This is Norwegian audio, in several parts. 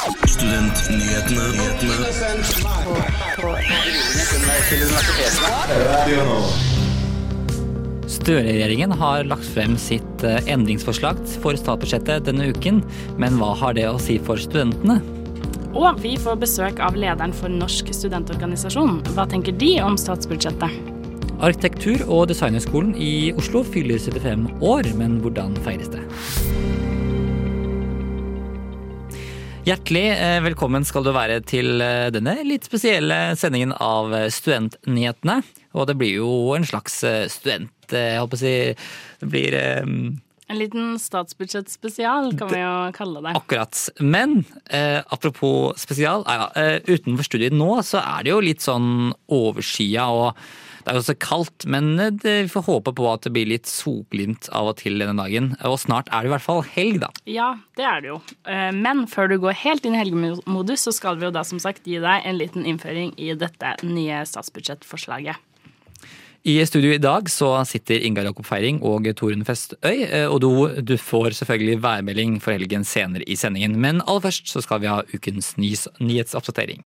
Studentnyhetene. Støre-regjeringen har lagt frem sitt eh, endringsforslag for statsbudsjettet denne uken, men hva har det å si for studentene? Og vi får besøk av lederen for Norsk studentorganisasjon. Hva tenker de om statsbudsjettet? Arkitektur- og designhøgskolen i Oslo fyller 75 år, men hvordan feires det? Hjertelig eh, velkommen skal du være til eh, denne litt spesielle sendingen av Studentnyhetene. Og det blir jo en slags student... Jeg håper å si Det blir En liten statsbudsjettspesial, kan vi jo kalle det. Akkurat. Men eh, apropos spesial, ja, eh, utenfor studiet nå så er det jo litt sånn overskya og det er jo så kaldt, men det, vi får håpe på at det blir litt solglimt av og til denne dagen. Og snart er det i hvert fall helg, da. Ja, det er det jo. Men før du går helt inn i helgemodus, så skal vi jo da som sagt gi deg en liten innføring i dette nye statsbudsjettforslaget. I studio i dag så sitter Ingar Jakob Feiring og Torunn Festøy, og du, du, får selvfølgelig værmelding for helgen senere i sendingen. Men aller først så skal vi ha ukens nyhetsoppdatering.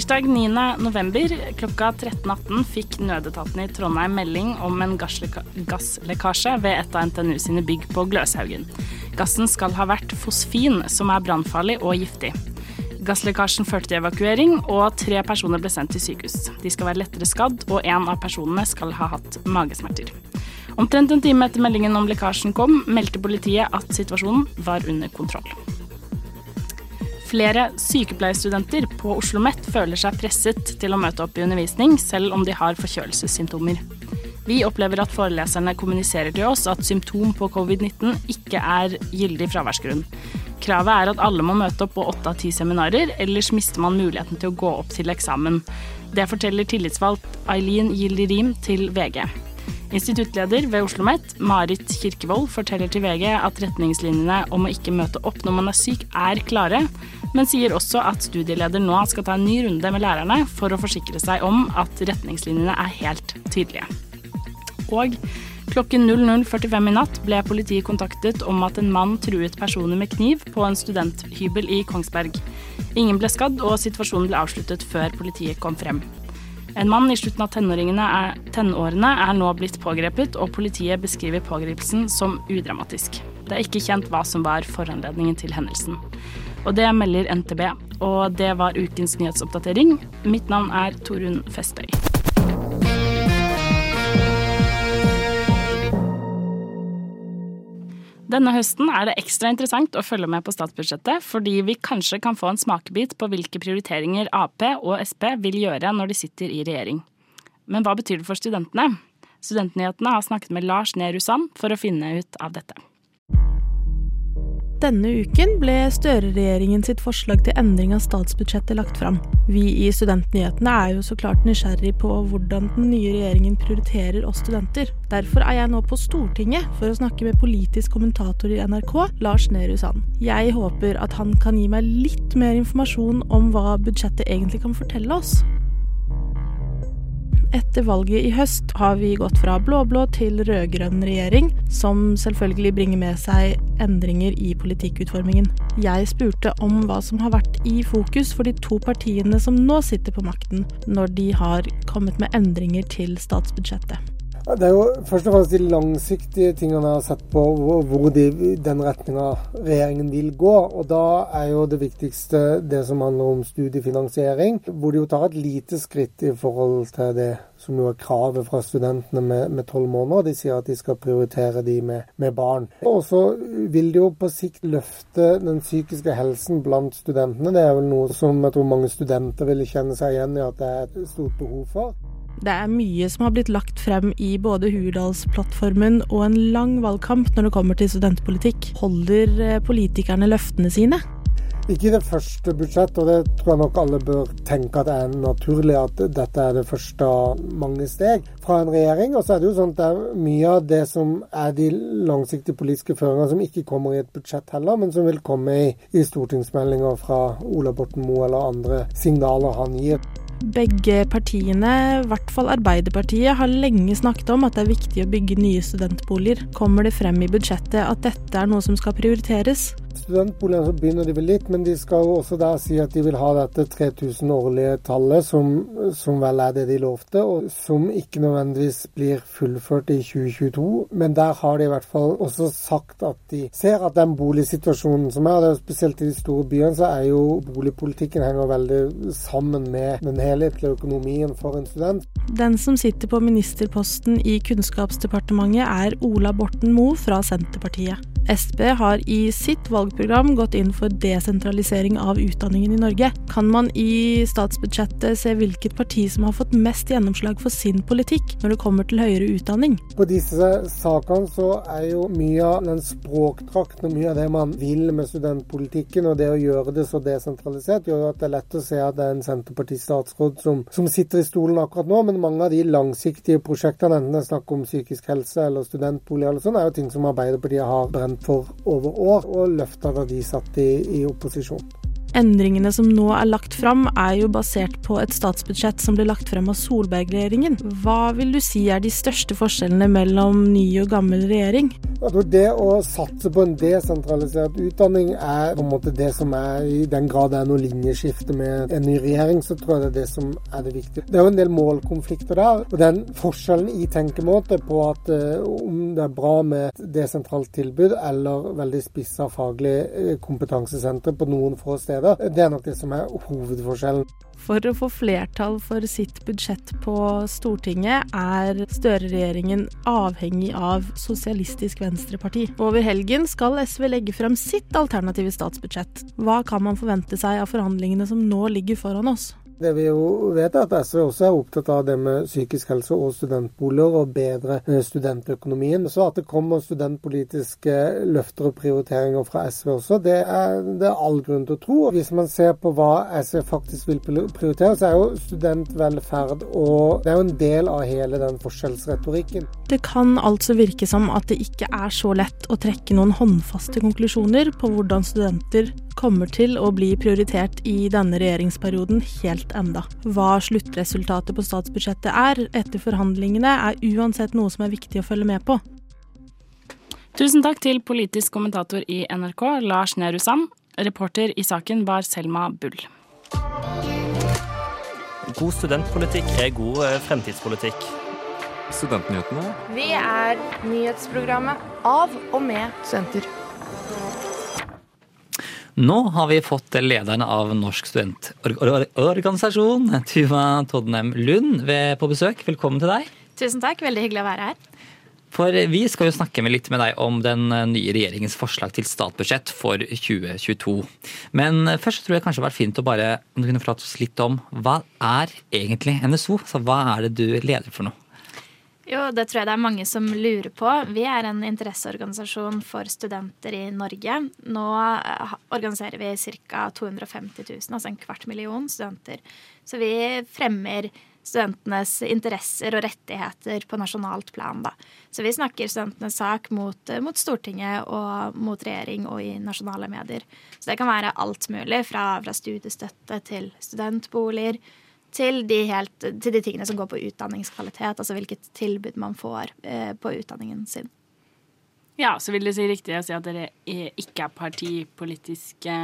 Tirsdag 9. november klokka 13.18 fikk nødetaten i Trondheim melding om en gasslekkasje ved et av NTNU sine bygg på Gløshaugen. Gassen skal ha vært fosfin, som er brannfarlig og giftig. Gasslekkasjen førte til evakuering, og tre personer ble sendt til sykehus. De skal være lettere skadd, og en av personene skal ha hatt magesmerter. Omtrent en time etter meldingen om lekkasjen kom, meldte politiet at situasjonen var under kontroll. Flere sykepleierstudenter på Oslo OsloMet føler seg presset til å møte opp i undervisning, selv om de har forkjølelsessymptomer. Vi opplever at foreleserne kommuniserer til oss at symptom på covid-19 ikke er gyldig fraværsgrunn. Kravet er at alle må møte opp på åtte av ti seminarer, ellers mister man muligheten til å gå opp til eksamen. Det forteller tillitsvalgt Eileen Gildirim til VG. Instituttleder ved Oslo OsloMet, Marit Kirkevold, forteller til VG at retningslinjene om å ikke møte opp når man er syk, er klare, men sier også at studieleder nå skal ta en ny runde med lærerne for å forsikre seg om at retningslinjene er helt tydelige. Og klokken 00.45 i natt ble politiet kontaktet om at en mann truet personer med kniv på en studenthybel i Kongsberg. Ingen ble skadd, og situasjonen ble avsluttet før politiet kom frem. En mann i slutten av tenårene er nå blitt pågrepet, og politiet beskriver pågripelsen som udramatisk. Det er ikke kjent hva som var foranledningen til hendelsen. Og det melder NTB. Og det var ukens nyhetsoppdatering. Mitt navn er Torunn Festøy. Denne høsten er det ekstra interessant å følge med på statsbudsjettet, fordi vi kanskje kan få en smakebit på hvilke prioriteringer Ap og Sp vil gjøre når de sitter i regjering. Men hva betyr det for studentene? Studentnyhetene har snakket med Lars Nehru Sand for å finne ut av dette. Denne uken ble Støre-regjeringen sitt forslag til endring av statsbudsjettet lagt fram. Vi i Studentnyhetene er jo så klart nysgjerrig på hvordan den nye regjeringen prioriterer oss studenter. Derfor er jeg nå på Stortinget for å snakke med politisk kommentator i NRK, Lars Nehru Sand. Jeg håper at han kan gi meg litt mer informasjon om hva budsjettet egentlig kan fortelle oss. Etter valget i høst har vi gått fra blå-blå til rød-grønn regjering, som selvfølgelig bringer med seg endringer i politikkutformingen. Jeg spurte om hva som har vært i fokus for de to partiene som nå sitter på makten, når de har kommet med endringer til statsbudsjettet. Det er jo først og fremst de langsiktige tingene jeg har sett på, hvor de, den retninga regjeringen vil gå. Og da er jo det viktigste det som handler om studiefinansiering, hvor de jo tar et lite skritt i forhold til det som jo er kravet fra studentene med tolv måneder. De sier at de skal prioritere de med, med barn. Og så vil de jo på sikt løfte den psykiske helsen blant studentene. Det er vel noe som jeg tror mange studenter vil kjenne seg igjen i at det er et stort behov for. Det er mye som har blitt lagt frem i både Hurdalsplattformen og en lang valgkamp når det kommer til studentpolitikk. Holder eh, politikerne løftene sine? Ikke i det første budsjettet, og det tror jeg nok alle bør tenke at det er naturlig at dette er det første av mange steg fra en regjering. Og så er det jo sånn at det er mye av det som er de langsiktige politiske føringene som ikke kommer i et budsjett heller, men som vil komme i, i stortingsmeldinger fra Ola Borten Moe eller andre signaler han gir. Begge partiene, i hvert fall Arbeiderpartiet, har lenge snakket om at det er viktig å bygge nye studentboliger. Kommer det frem i budsjettet at dette er noe som skal prioriteres? Studentboligene begynner de vel litt, men de skal jo også der si at de vil ha dette 3000 årlige tallet, som, som, vel er det de lovte, og som ikke nødvendigvis blir fullført i 2022. Men der har de i hvert fall også sagt at de ser at den boligsituasjonen som er, det er spesielt i de store byene, så er jo boligpolitikken henger veldig sammen med den helhetlige økonomien for en student. Den som sitter på ministerposten i Kunnskapsdepartementet er Ola Borten Moe fra Senterpartiet. Sp har i sitt valgprogram gått inn for desentralisering av utdanningen i Norge. Kan man i statsbudsjettet se hvilket parti som har fått mest gjennomslag for sin politikk når det kommer til høyere utdanning? På disse sakene så er jo mye av den språkdrakten og mye av det man vil med studentpolitikken, og det å gjøre det så desentralisert, gjør jo at det er lett å se at det er en Senterparti-statsråd som, som sitter i stolen akkurat nå. Men mange av de langsiktige prosjektene, enten det er snakk om psykisk helse eller studentbolig eller sånn, er jo ting som Arbeiderpartiet har brent for over år, og løfta da de satt i, i opposisjon. Endringene som nå er lagt fram, er jo basert på et statsbudsjett som ble lagt frem av Solberg-regjeringen. Hva vil du si er de største forskjellene mellom ny og gammel regjering? Det å satse på en desentralisert utdanning er på en måte det som er I den grad det er noe linjeskifte med en ny regjering, så tror jeg det er det som er det viktige. Det er jo en del målkonflikter der. og Den forskjellen i tenkemåte på at uh, om det er bra med et desentralt tilbud eller veldig spissa faglig kompetansesenter på noen få steder, steder. Det er nok det som er hovedforskjellen. For å få flertall for sitt budsjett på Stortinget er Støre-regjeringen avhengig av Sosialistisk Venstreparti. Over helgen skal SV legge frem sitt alternative statsbudsjett. Hva kan man forvente seg av forhandlingene som nå ligger foran oss? Det vi jo vet er at SV også er opptatt av det med psykisk helse og studentboliger og bedre eh, studentøkonomien. Så at det kommer studentpolitiske løfter og prioriteringer fra SV også, det er det er all grunn til å tro. Hvis man ser på hva SV faktisk vil prioritere, så er jo studentvelferd og Det er jo en del av hele den forskjellsretorikken. Det kan altså virke som at det ikke er så lett å trekke noen håndfaste konklusjoner på hvordan studenter kommer til å bli prioritert i denne regjeringsperioden helt enda. Hva sluttresultatet på statsbudsjettet er etter forhandlingene, er uansett noe som er viktig å følge med på. Tusen takk til politisk kommentator i NRK, Lars Nehru Sand. Reporter i saken var Selma Bull. God studentpolitikk er god eh, fremtidspolitikk. Studentnyhetene. Vi er nyhetsprogrammet av og med studenter. Nå har vi fått lederen av Norsk studentorganisasjon, Tuva Todnem Lund, på besøk. Velkommen til deg. Tusen takk, veldig hyggelig å være her. For vi skal jo snakke litt med deg om den nye regjeringens forslag til statsbudsjett for 2022. Men først tror jeg kanskje det hadde vært fint å bare om du kunne fortelle oss litt om hva er egentlig NSO? Så hva er det du leder for noe? Jo, det tror jeg det er mange som lurer på. Vi er en interesseorganisasjon for studenter i Norge. Nå eh, organiserer vi ca. 250 000, altså en kvart million studenter. Så vi fremmer studentenes interesser og rettigheter på nasjonalt plan. Da. Så vi snakker studentenes sak mot, mot, Stortinget og mot regjering og i nasjonale medier. Så det kan være alt mulig, fra, fra studiestøtte til studentboliger til de, helt, til de, tingene som går på utdanningskvalitet, altså hvilket tilbud man får eh, på utdanningen sin. Ja, så vil det si riktig å si at dere ikke er partipolitiske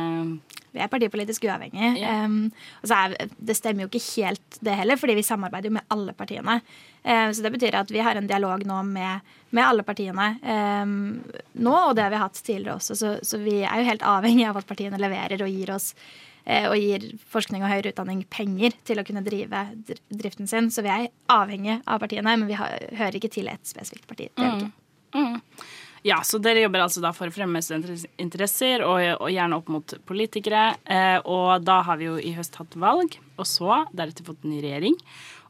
Vi er partipolitisk uavhengige. Yeah. Um, og så er, det stemmer jo ikke helt det heller, fordi vi samarbeider jo med alle partiene. Um, så det betyr at vi har en dialog nå med, med alle partiene um, nå, og det har vi hatt tidligere også. Så, så vi er jo helt avhengig av at partiene leverer og gir oss og gir forskning og høyere utdanning penger til å kunne drive driften sin. Så vi er avhengige av partiene, men vi hører ikke til et spesifikt parti. Det gjør ikke. Mm. Mm. Ja, så dere jobber altså da for å fremme studentinteresser, og, og, gjerne opp mot politikere. Eh, og da har vi jo i høst hatt valg, og så deretter fått ny regjering.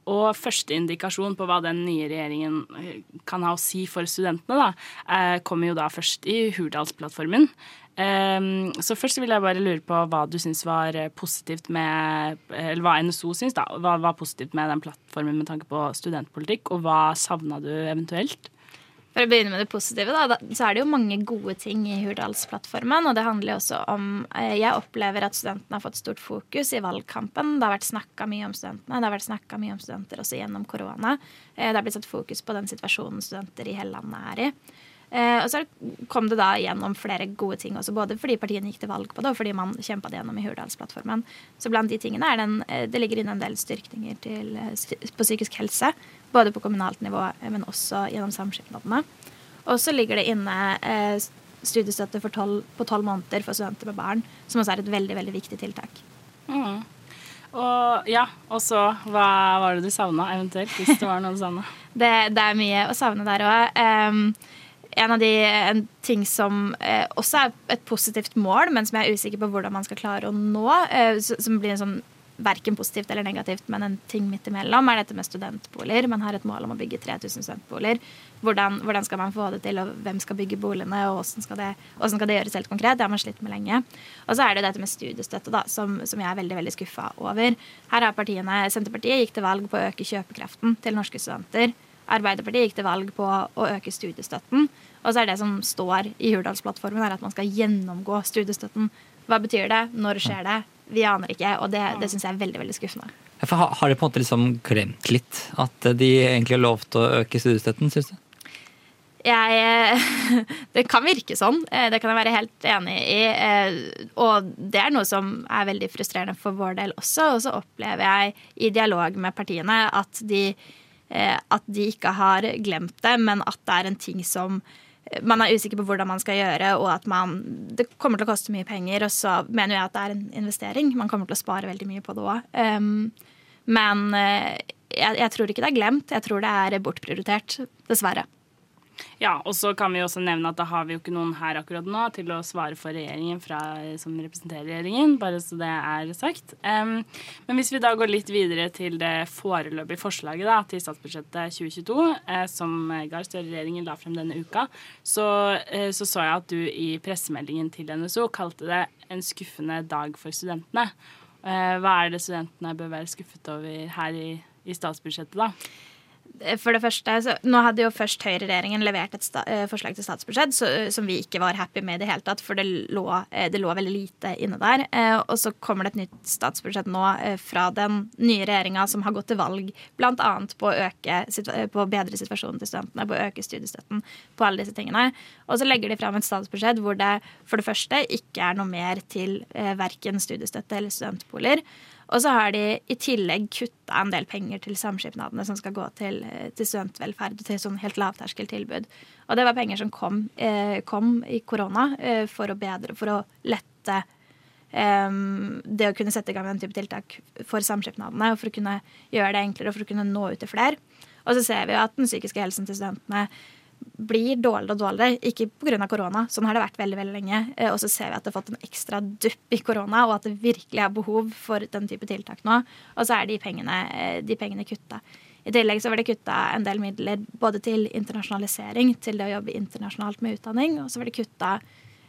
Og første indikasjon på hva den nye regjeringen eh, kan ha å si for studentene, da, eh, kommer jo da først i Hurdalsplattformen. Um, så først vil jeg bare lure på hva du syns var eh, positivt med Eller hva NSO syns, da. Hva var positivt med den plattformen med tanke på studentpolitikk, og hva savna du eventuelt? For å begynne med det positive, da, så er det jo mange gode ting i Hurdalsplattformen. Og det handler jo også om eh, Jeg opplever at studentene har fått stort fokus i valgkampen. Det har vært snakka mye om studentene. Det har vært snakka mye om studenter også gjennom korona. Eh, det har blitt satt fokus på den situasjonen studenter i hele landet er i. Eh, og så kom det da gjennom flere gode ting også, både fordi partiene gikk til valg på det, og fordi man kjempa det gjennom i Hurdalsplattformen. Så blant de tingene er den, det ligger inne en del styrkninger til, på psykisk helse. Både på kommunalt nivå, men også gjennom samskipnadene. Og så ligger det inne eh, studiestøtte 12, på tolv måneder for studenter med barn, som også er et veldig veldig viktig tiltak. Mm. Og ja, og så hva var det du savna eventuelt, hvis det var noe du savna? det, det, er mye å savne der òg. En av de en ting som eh, også er et positivt mål, men som jeg er usikker på hvordan man skal klare å nå, eh, som blir en sånn verken positivt eller negativt, men en ting midt imellom, er dette med studentboliger. Man har et mål om å bygge 3000 studentboliger. Hvordan, hvordan, skal man få det til, og hvem skal bygge boligene, og hvordan skal det, hvordan skal det gjøres helt konkret? Det har man slitt med lenge. Og så er det dette med studiestøtte, da, som, som jeg er veldig veldig skuffa over. Her har partiene, Senterpartiet gikk til valg på å øke kjøpekraften til norske studenter. Arbeiderpartiet gikk til valg på å øke studiestøtten. Og så er det som står i Hurdalsplattformen, er at man skal gjennomgå studiestøtten. Hva betyr det? Når skjer det? Vi aner ikke, og det, det syns jeg er veldig veldig skuffende. For har, de på en måte liksom glemt litt at de egentlig har lovt å øke studiestøtten, syns du? Jeg, det kan virke sånn. Eh, det kan jeg være helt enig i. Eh, og det er noe som er veldig frustrerende for vår del også. Og så opplever jeg i dialog med partiene at de, at de ikke har glemt det, men at det er en ting som man er usikker på hvordan man skal gjøre, og at man, det kommer til å koste mye penger. Og så mener jeg at det er en investering. Man kommer til å spare veldig mye på det òg. Um, men uh, jeg, jeg, tror ikke det er glemt. Jeg tror det er bortprioritert, dessverre. Ja, og så kan vi også nevne at da har vi jo ikke noen her akkurat nå til å svare for regjeringen fra, som representerer regjeringen, bare så det er sagt. Um, men hvis vi da går litt videre til det foreløpige forslaget da, til statsbudsjettet 2022, eh, som Gahr Støre-regjeringen la frem denne uka, så, eh, så, så jeg at du i pressemeldingen til NSO kalte det en skuffende dag for studentene. Eh, hva er det studentene bør være skuffet over her i, i statsbudsjettet, da? For det første, så, Nå hadde jo først høyreregjeringen levert et sta, eh, forslag til statsbudsjett så, som vi ikke var happy med i det hele tatt, for det lå, eh, det lå veldig lite inne der. Eh, og så kommer det et nytt statsbudsjett nå fra den nye regjeringa som har gått til valg bl.a. på på å bedre situasjonen til studentene, på å øke studiestøtten, på alle disse tingene. Og så legger de fram et statsbudsjett hvor det for det første ikke er noe mer til eh, verken studiestøtte eller studentboliger. Og så har de i tillegg kutta en del penger til samskipnadene som skal gå til, eh, til studentvelferd, til sånn helt lavterskeltilbud. Og det var penger som kom, eh, kom i korona eh, for å bedre, for å lette eh, det å kunne sette i gang den type tiltak for samskipnadene, og for å kunne gjøre det enklere og for å kunne nå ut til flere. Og så ser vi jo at den psykiske helsen til studentene blir dårligere og dårligere. Ikke pga. korona, sånn har det vært veldig veldig lenge. Eh, og så ser vi at det har fått en ekstra dupp i korona, og at det virkelig er behov for den type tiltak nå. Og så er de pengene, eh, de pengene kutta. I tillegg så var det kutta en del midler både til internasjonalisering, til det å jobbe internasjonalt med utdanning, og så var det kutta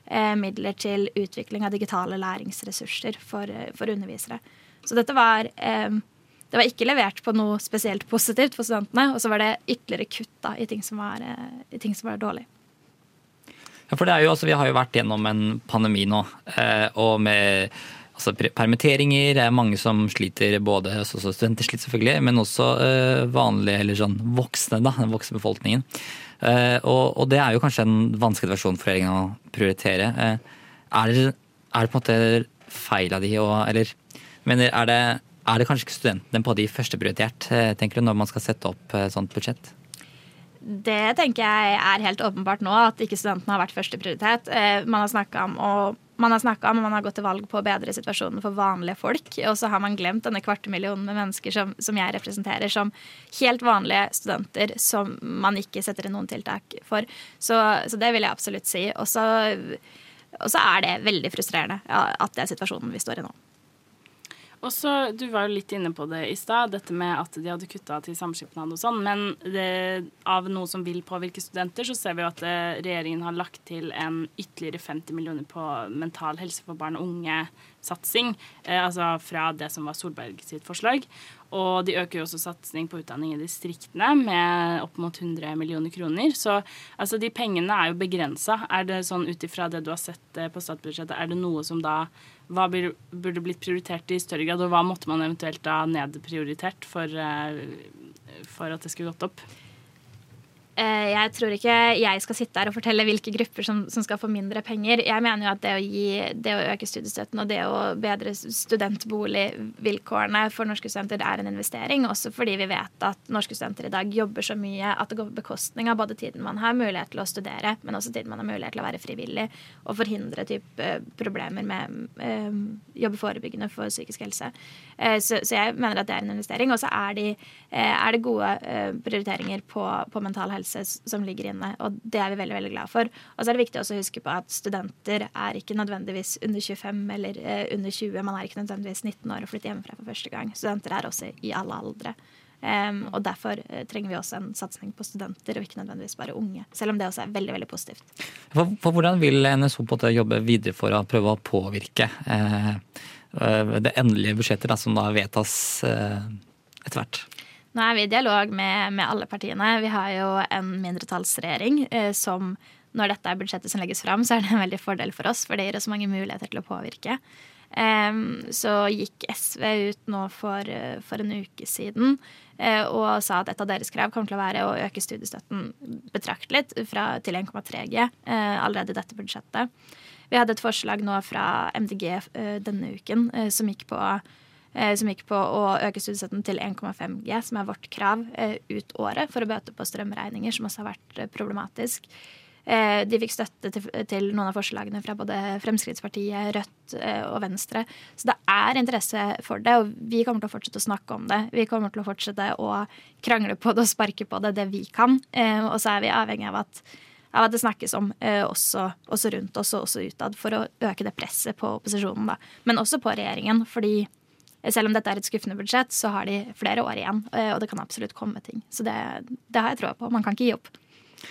eh, midler til utvikling av digitale læringsressurser for, for undervisere. Så dette var eh, det var ikke levert på noe spesielt positivt for studentene. Og så var det ytterligere kutta i ting som var, eh, i ting som var dårlig. Ja, for det er jo, altså, Vi har jo vært gjennom en pandemi nå, eh, og med altså, permitteringer. Det er mange som sliter, både også studenter sliter selvfølgelig, men også eh, vanlige eller sånn voksne, da, den voksne befolkningen. Og, og, det er jo kanskje en vanskelig versjon for regjeringen å prioritere. Er det, er det på en måte feil av de, og, eller mener, er det er det kanskje ikke studentene på de førsteprioritert, eh, tenker du, når man skal sette opp eh, sånt budsjett? Det tenker jeg er helt åpenbart nå, at ikke studentene har vært førsteprioritet. Eh, man har snakka om og man har om og man har gått til valg på å bedre situasjonen for vanlige folk. Og så har man glemt denne kvarte millionen med mennesker som, som, jeg representerer, som helt vanlige studenter som man ikke setter inn noen tiltak for. Så, så det vil jeg absolutt si. Og så er det veldig frustrerende at det er situasjonen vi står i nå. Og så, Du var jo litt inne på det i stad, dette med at de hadde kutta til samskipnad og sånn. Men det, av noe som vil påvirke studenter, så ser vi jo at eh, regjeringen har lagt til en ytterligere 50 millioner på mental helse for barn og unge satsing, eh, altså fra det som var Solberg sitt forslag. Og de øker jo også satsing på utdanning i distriktene med opp mot 100 millioner kroner. Så altså, de pengene er jo begrensa. Er det sånn ut ifra det du har sett eh, på statsbudsjettet, er det noe som da hva burde blitt prioritert i større grad, og hva måtte man eventuelt da nedprioritert for, eh, for at det skulle gått opp? Eh, jeg tror ikke jeg skal sitte her og fortelle hvilke grupper som, som, skal få mindre penger. Jeg mener jo at det å, gi, det å øke studiestøtten og det å bedre studentboligvilkårene for norske studenter er en investering. Også fordi vi vet at norske studenter i dag jobber så mye at det går på bekostning av både tiden man har mulighet til å studere, men også tiden man har mulighet til å være frivillig og forhindre type problemer med øh, jobbe forebyggende for psykisk helse. Så, så, jeg mener at det er en investering. Og så er, er, det gode prioriteringer på, på mental helse helse som ligger inne, og det er vi veldig veldig glad for. Og så er det viktig også å huske på at studenter er ikke nødvendigvis under 25 eller eh, under 20. Man er ikke nødvendigvis 19 år og flytter hjemmefra for første gang. Studenter er også i alle aldre. Um, og Derfor uh, trenger vi også en satsing på studenter, og ikke nødvendigvis bare unge. Selv om det også er veldig veldig positivt. For, for hvordan vil NSO på det jobbe videre for å prøve å påvirke uh, det endelige budsjettet da, som da vedtas uh, etter hvert? Nå er vi i dialog med, med alle partiene. Vi har jo en mindretallsregjering eh, som når dette er budsjettet som legges fram, så er det en veldig fordel for oss, for det gir oss mange muligheter til å påvirke. Um, så gikk SV ut nå for, uh, for en uke siden uh, og sa at et av deres krav kommer til å være å øke studiestøtten betraktelig fra, til 1,3 G uh, allerede i dette budsjettet. Vi hadde et forslag nå fra MDG denne uken som gikk på Eh, som gikk på å øke studiestøtten til 1,5 G, som er vårt krav eh, ut året for å bøte på strømregninger, som også har vært eh, problematisk. De fikk støtte til, noen av forslagene fra både Fremskrittspartiet, Rødt og Venstre. Så det er interesse for det, og vi kommer til å fortsette å snakke om det. Vi kommer til å fortsette å krangle på det og sparke på det det vi kan. Og så er vi avhengig av at, av at det snakkes om også, også rundt oss og også utad, for å øke det presset på opposisjonen. Da. Men også på regjeringen, fordi selv om dette er et skuffende budsjett, så har de flere år igjen. Eh, og det kan absolutt komme ting. Så det, det har jeg troa på. Man kan ikke gi opp.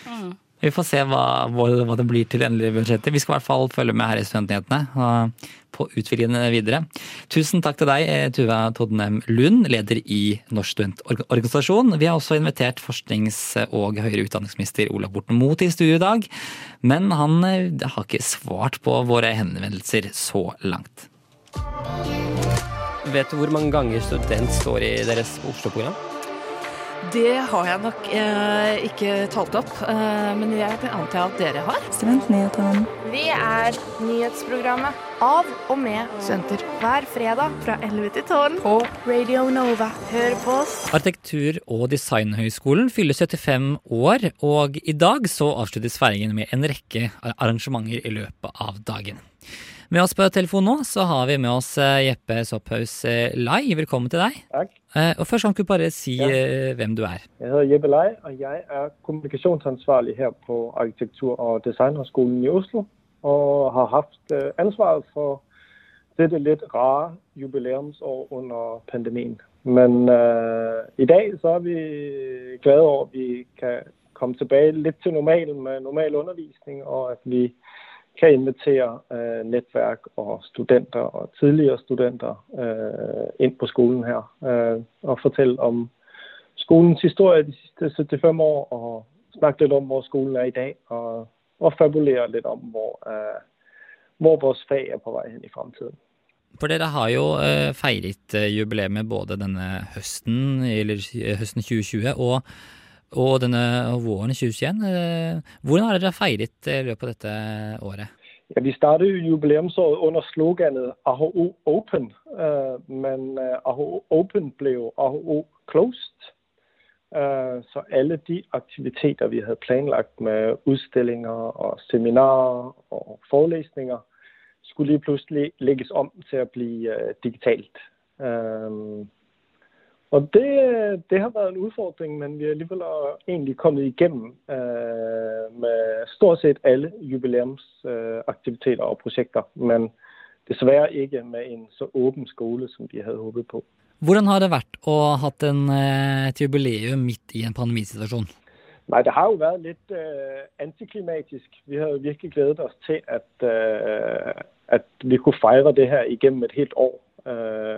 Mm. Vi får se hva, hva, det blir til endelig endelige budsjettet. Vi skal i hvert fall følge med her i Studentnyhetene på utviklingen videre. Tusen takk til deg, eh, Tuva Todnem Lund, leder i Norsk studentorganisasjon. Vi har også invitert forsknings- og høyere utdanningsminister Olav Borten Moe til studio i dag. Men han eh, har ikke svart på våre henvendelser så langt. Vet du hvor mange ganger student står i deres Oslo-program? Det har jeg nok eh, ikke talt opp, eh, men jeg antar at dere har. Studentnyhetene. Vi er nyhetsprogrammet av og med studenter hver fredag fra 11 til 12 på Radio Nova. Hør på oss. Arkitektur- og designhøgskolen fyller 75 år, og i dag så avsluttes feiringen med en rekke arrangementer i løpet av dagen. Med oss på telefon nå så har vi med oss eh, Jeppe Sopphaus eh, Lai. Velkommen til deg. Takk. Eh, og Først kan du bare si ja. hvem du er. Jeg heter Jeppe Lai, og jeg er kommunikasjonsansvarlig her på Arkitektur- og designhøgskolen i Oslo. Og har hatt ansvaret for dette litt rare jubileumsår under pandemien. Men uh, i dag så er vi glade over at vi kan komme tilbake litt til normalen med normal undervisning, og at vi kan invitere øh, nettverk og studenter og tidligere studenter øh, inn på skolen her. Øh, og fortelle om skolens historie de siste 75 år, og snakke litt om hvor skolen er i dag. Og, og fabulere litt om hvor, øh, hvor vores fag er på vei hen i fremtiden. For dere har jo øh, feiret øh, jubileet både denne høsten, eller høsten 2020, og og denne våren 2021. Eh, hvordan har dere feiret i løpet av dette året? Ja, Vi startet jubileumsåret under sloganet AHO Open, eh, men eh, AHO Open ble jo AHO Closed. Så alle de aktiviteter vi hadde planlagt med utstillinger og seminarer og forelesninger, skulle plutselig legges om til å bli digitalt. Og det, det, har vært en utfordring, men vi har alligevel egentlig kommet igjennom eh, med stort sett alle jubileumsaktiviteter og prosjekter. Men dessverre ikke med en så åpen skole som vi hadde håpet på. Hvordan har det vært å ha hatt en, øh, et jubileum midt i en pandemisituasjon? Nei, Det har jo vært litt eh, antiklimatisk. Vi har virkelig gledet oss til at, at vi kunne feire det her igjennom et helt år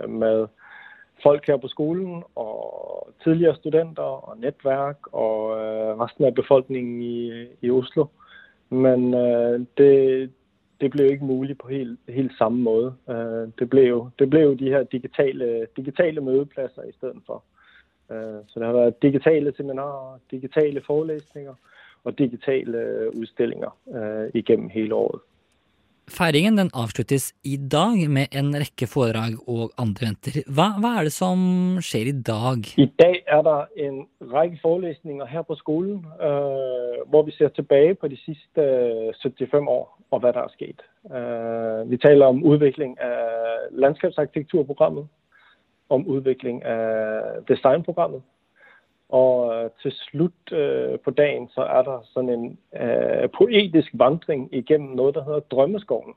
med folk her på skolen og tidligere studenter og nettverk og resten av befolkningen i, i Oslo. Men det, det ble jo ikke mulig på helt, helt samme måte. Det ble, jo, det ble jo de her digitale, digitale møteplasser istedenfor. Så det har vært digitale seminarer, digitale forelesninger og digitale utstillinger igennem hele året. Feiringen den avsluttes i dag med en rekke foredrag og andre venter. Hva, hva, er det som skjer i dag? I dag er det en rekke forelesninger her på skolen, uh, hvor vi ser tilbake på de siste 75 år og hva det har skjedd. Uh, vi taler om utvikling av landskapsarkitekturprogrammet, om utvikling av designprogrammet. Og øh, til slutt øh, på dagen så er det sånn en øh, poetisk vandring gjennom noe som heter Drømmeskogen.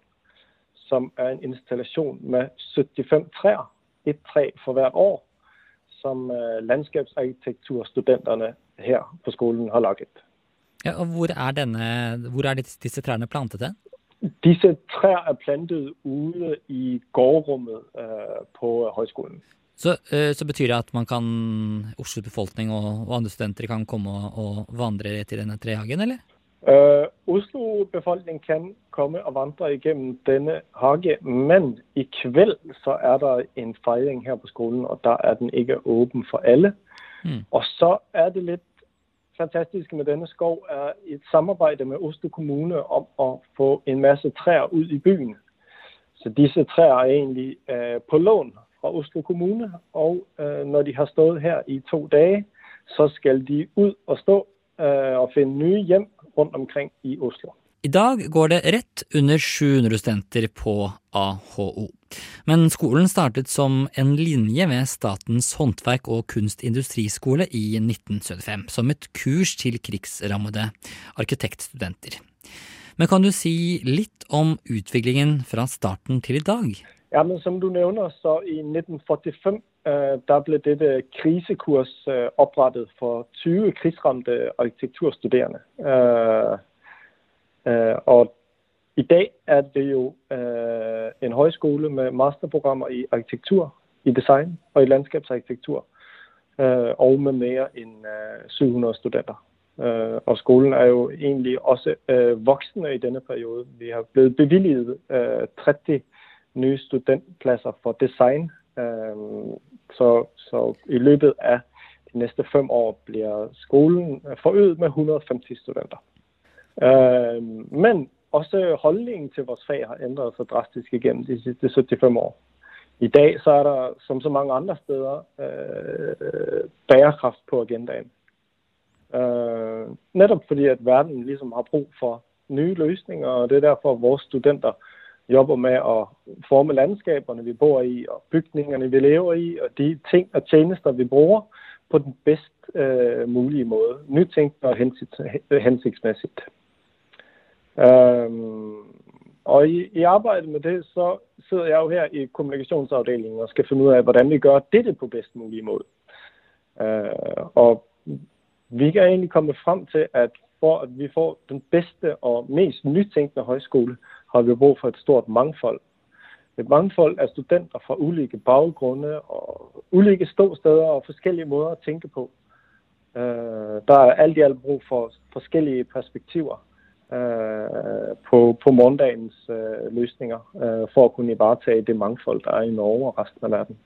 Som er en installasjon med 75 trær, ett tre for hvert år, som øh, landskapsarkitekturstudentene her på skolen har laget. Ja, og hvor er, denne, hvor er disse trærne plantet hen? Disse trær er plantet ute i gårdrommet på høyskolen. Så, eh, så, betyr det at man kan, Oslos befolkning og, og andre studenter kan komme og, og vandre i denne trehagen, eller? Uh, Oslo befolkning kan komme og vandre gjennom denne hage, men i kveld så er det en feiring her på skolen, og da er den ikke åpen for alle. Mm. Og så er det litt fantastiske med denne skov er et samarbeid med Oslo kommune om å få en masse trær ut i byen. Så disse trær er egentlig uh, på lån fra Oslo kommune. Og øh, når de har stått her i to dager, så skal de ut og stå øh, og finne nye hjem rundt omkring i Oslo. I dag går det rett under 700 studenter på AHO. Men skolen startet som en linje ved Statens håndverk- og kunstindustriskole i 1975, som et kurs til krigsrammede arkitektstudenter. Men kan du si litt om utviklingen fra starten til i dag? Ja, men Som du nevner, så i 1945 øh, der ble dette krisekurs øh, opprettet for 20 krigsramte arkitekturstuderende. Øh, og i dag er det jo en høyskole med masterprogrammer i arkitektur, i design og i landskapsarkitektur. Og med mer enn 700 studenter. og skolen er jo egentlig også voksne i denne perioden. Vi har blitt bevilget 30 nye studentplasser for design. Så, så i løpet av de neste fem år blir skolen forøkt med 150 studenter. Men også holdningen til vores fag har endret seg drastisk gjennom de siste 75 år. I dag så er det, som så mange andre steder, øh, bærekraft på agendaen. Øh, nettopp fordi at verden liksom har brug for nye løsninger, og det er derfor våre studenter jobber med å forme landskapene vi bor i, og bygningene vi lever i, og de ting og tjenester vi bruker på den best uh, mulige måte. Nytenkt og hensiktsmessig. Um, og i, i, arbeidet med det så sidder jeg jo her i kommunikasjonsavdelingen og skal finne ut av hvordan vi gjør dette på best mulig måte. Uh, og vi kan egentlig komme frem til at for at vi får den beste og mest nytenkende høyskole, har vi brug for et stort mangfold. Et mangfold af studenter fra ulike baggrunde og ulike ståsteder og forskjellige måter å tenke på. Øh, der er alt i alt brug for forskjellige perspektiver øh, på, på morgendagens øh, løsninger for å kunne varetage det mangfold der er i Norge og resten av verden.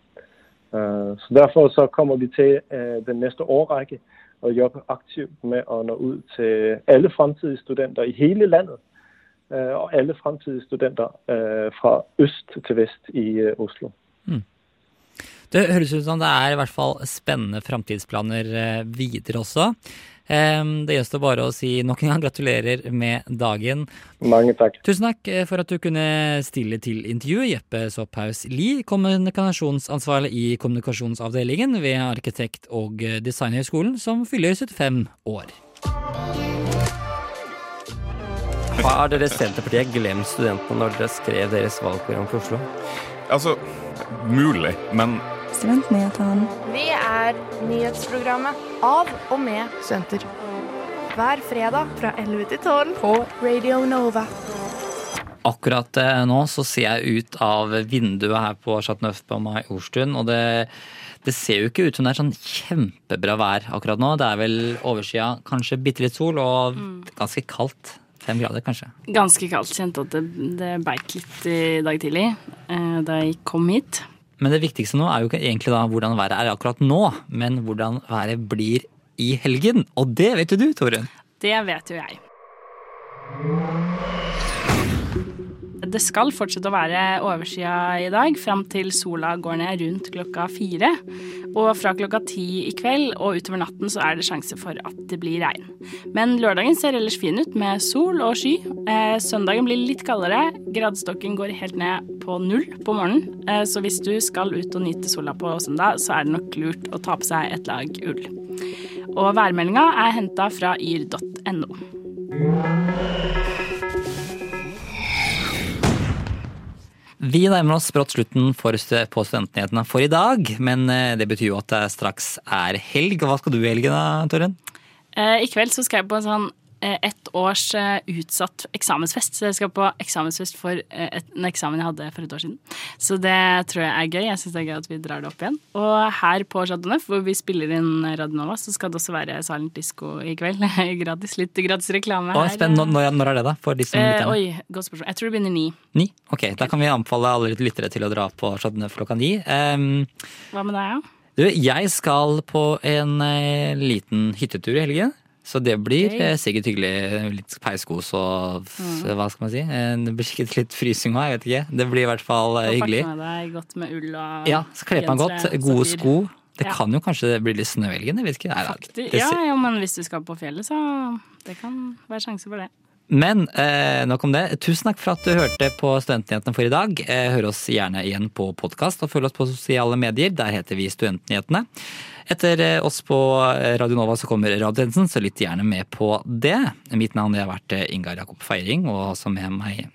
så Derfor så kommer vi til den neste årrække å jobbe aktivt med å nå ut til alle fremtidige studenter i hele landet. Øh, og alle fremtidige studenter øh, fra øst til vest i øh, Oslo. Mm. Det høres ut som det er i hvert fall spennende framtidsplaner videre også. Det gjenstår bare å si nok en gang gratulerer med dagen. Mange takk. Tusen takk for at du kunne stille til intervju. Jeppe Sopphaus Lie, kommunikasjonsansvarlig i kommunikasjonsavdelingen ved Arkitekt- og designhøgskolen, som fyller 75 år. Har dere Senterpartiet glemt studentene når dere skrev deres valgprogram for Oslo? Altså, mulig, men Studentnyhetene. Vi er nyhetsprogrammet av og med studenter. Hver fredag fra 11 til 12 på Radio Nova. Akkurat eh, nå så ser jeg ut av vinduet her på Chateau Neuf på Orstun, og det, det ser jo ikke ut som det er sånn kjempebra vær akkurat nå. Det er vel overskya, kanskje bitte litt sol og ganske kaldt. Fem grader, kanskje. Ganske kaldt. Kjente at det, det beit litt i dag tidlig eh, da jeg kom hit. Men det viktigste nå er jo ikke egentlig da hvordan været er akkurat nå, men hvordan været blir i helgen. Og det vet jo du, Torunn. Det vet jo jeg. Det skal fortsette å være overskya i dag, fram til sola går ned rundt klokka fire. Og fra klokka ti i kveld og utover natten så er det sjanse for at det blir regn. Men lørdagen ser ellers fin ut, med sol og sky. Eh, søndagen blir litt kaldere. Gradestokken går helt ned på null på morgenen. Eh, så hvis du skal ut og nyte sola på søndag, så er det nok lurt å ta på seg et lag ull. Og værmeldinga er henta fra yr.no. Vi nærmer oss brått slutten for, på Studentnyhetene for i dag, men eh, det betyr jo at det straks er helg. Hva skal du i helgen da, Torunn? Eh, I kveld så skal jeg på en sånn ett års eh, utsatt eksamensfest. Så jeg skal på eksamensfest for eh, en eksamen jeg hadde for et år siden. Så det tror jeg er gøy. Jeg syns det er gøy at vi drar det opp igjen. Og her på Chateau Neuf, hvor vi spiller inn Radionova, så skal det også være Silent Disco i kveld. gratis, Litt gratis reklame her. spennende. Når, når er det, da? For de som Eh, oi, godt spørsmål. Jeg tror det begynner ni. Ni? Ok, da kan vi anbefale alle lyttere til å dra på Chateau Neuf klokka ni. Um, Hva med deg, ja? du, jeg skal på en eh, liten hyttetur i helgen. Så det blir Ok. eh, sikkert hyggelig. Litt peiskos og Mm. hva skal man si. Det blir sikkert litt frysing òg, jeg vet ikke. Det blir i hvert fall eh, hyggelig. med deg godt med ull og Ja, så kler man godt. Gode sko. Det Ja. kan jo kanskje bli litt snø i helgen, jeg vet ikke. Nei, Det, det ja, ja, men hvis du skal på fjellet, så det kan være sjanse for det. Men eh, nok om det. Tusen takk for at du hørte på Studentnyhetene for i dag. Eh, hør oss gjerne igjen på podkast, og følg oss på sosiale medier. Der heter vi Studentnyhetene. Etter eh, oss på eh, Radio Nova så kommer Radiotjenesten, så lytt gjerne med på det. Mitt navn har vært eh, Ingar Jakob Feiring, og også med meg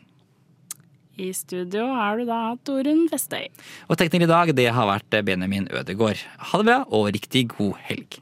I studio har du da Torunn Festøy. Og tekniker i dag, det har vært eh, Benjamin Ødegård. Ha det bra, og riktig god helg.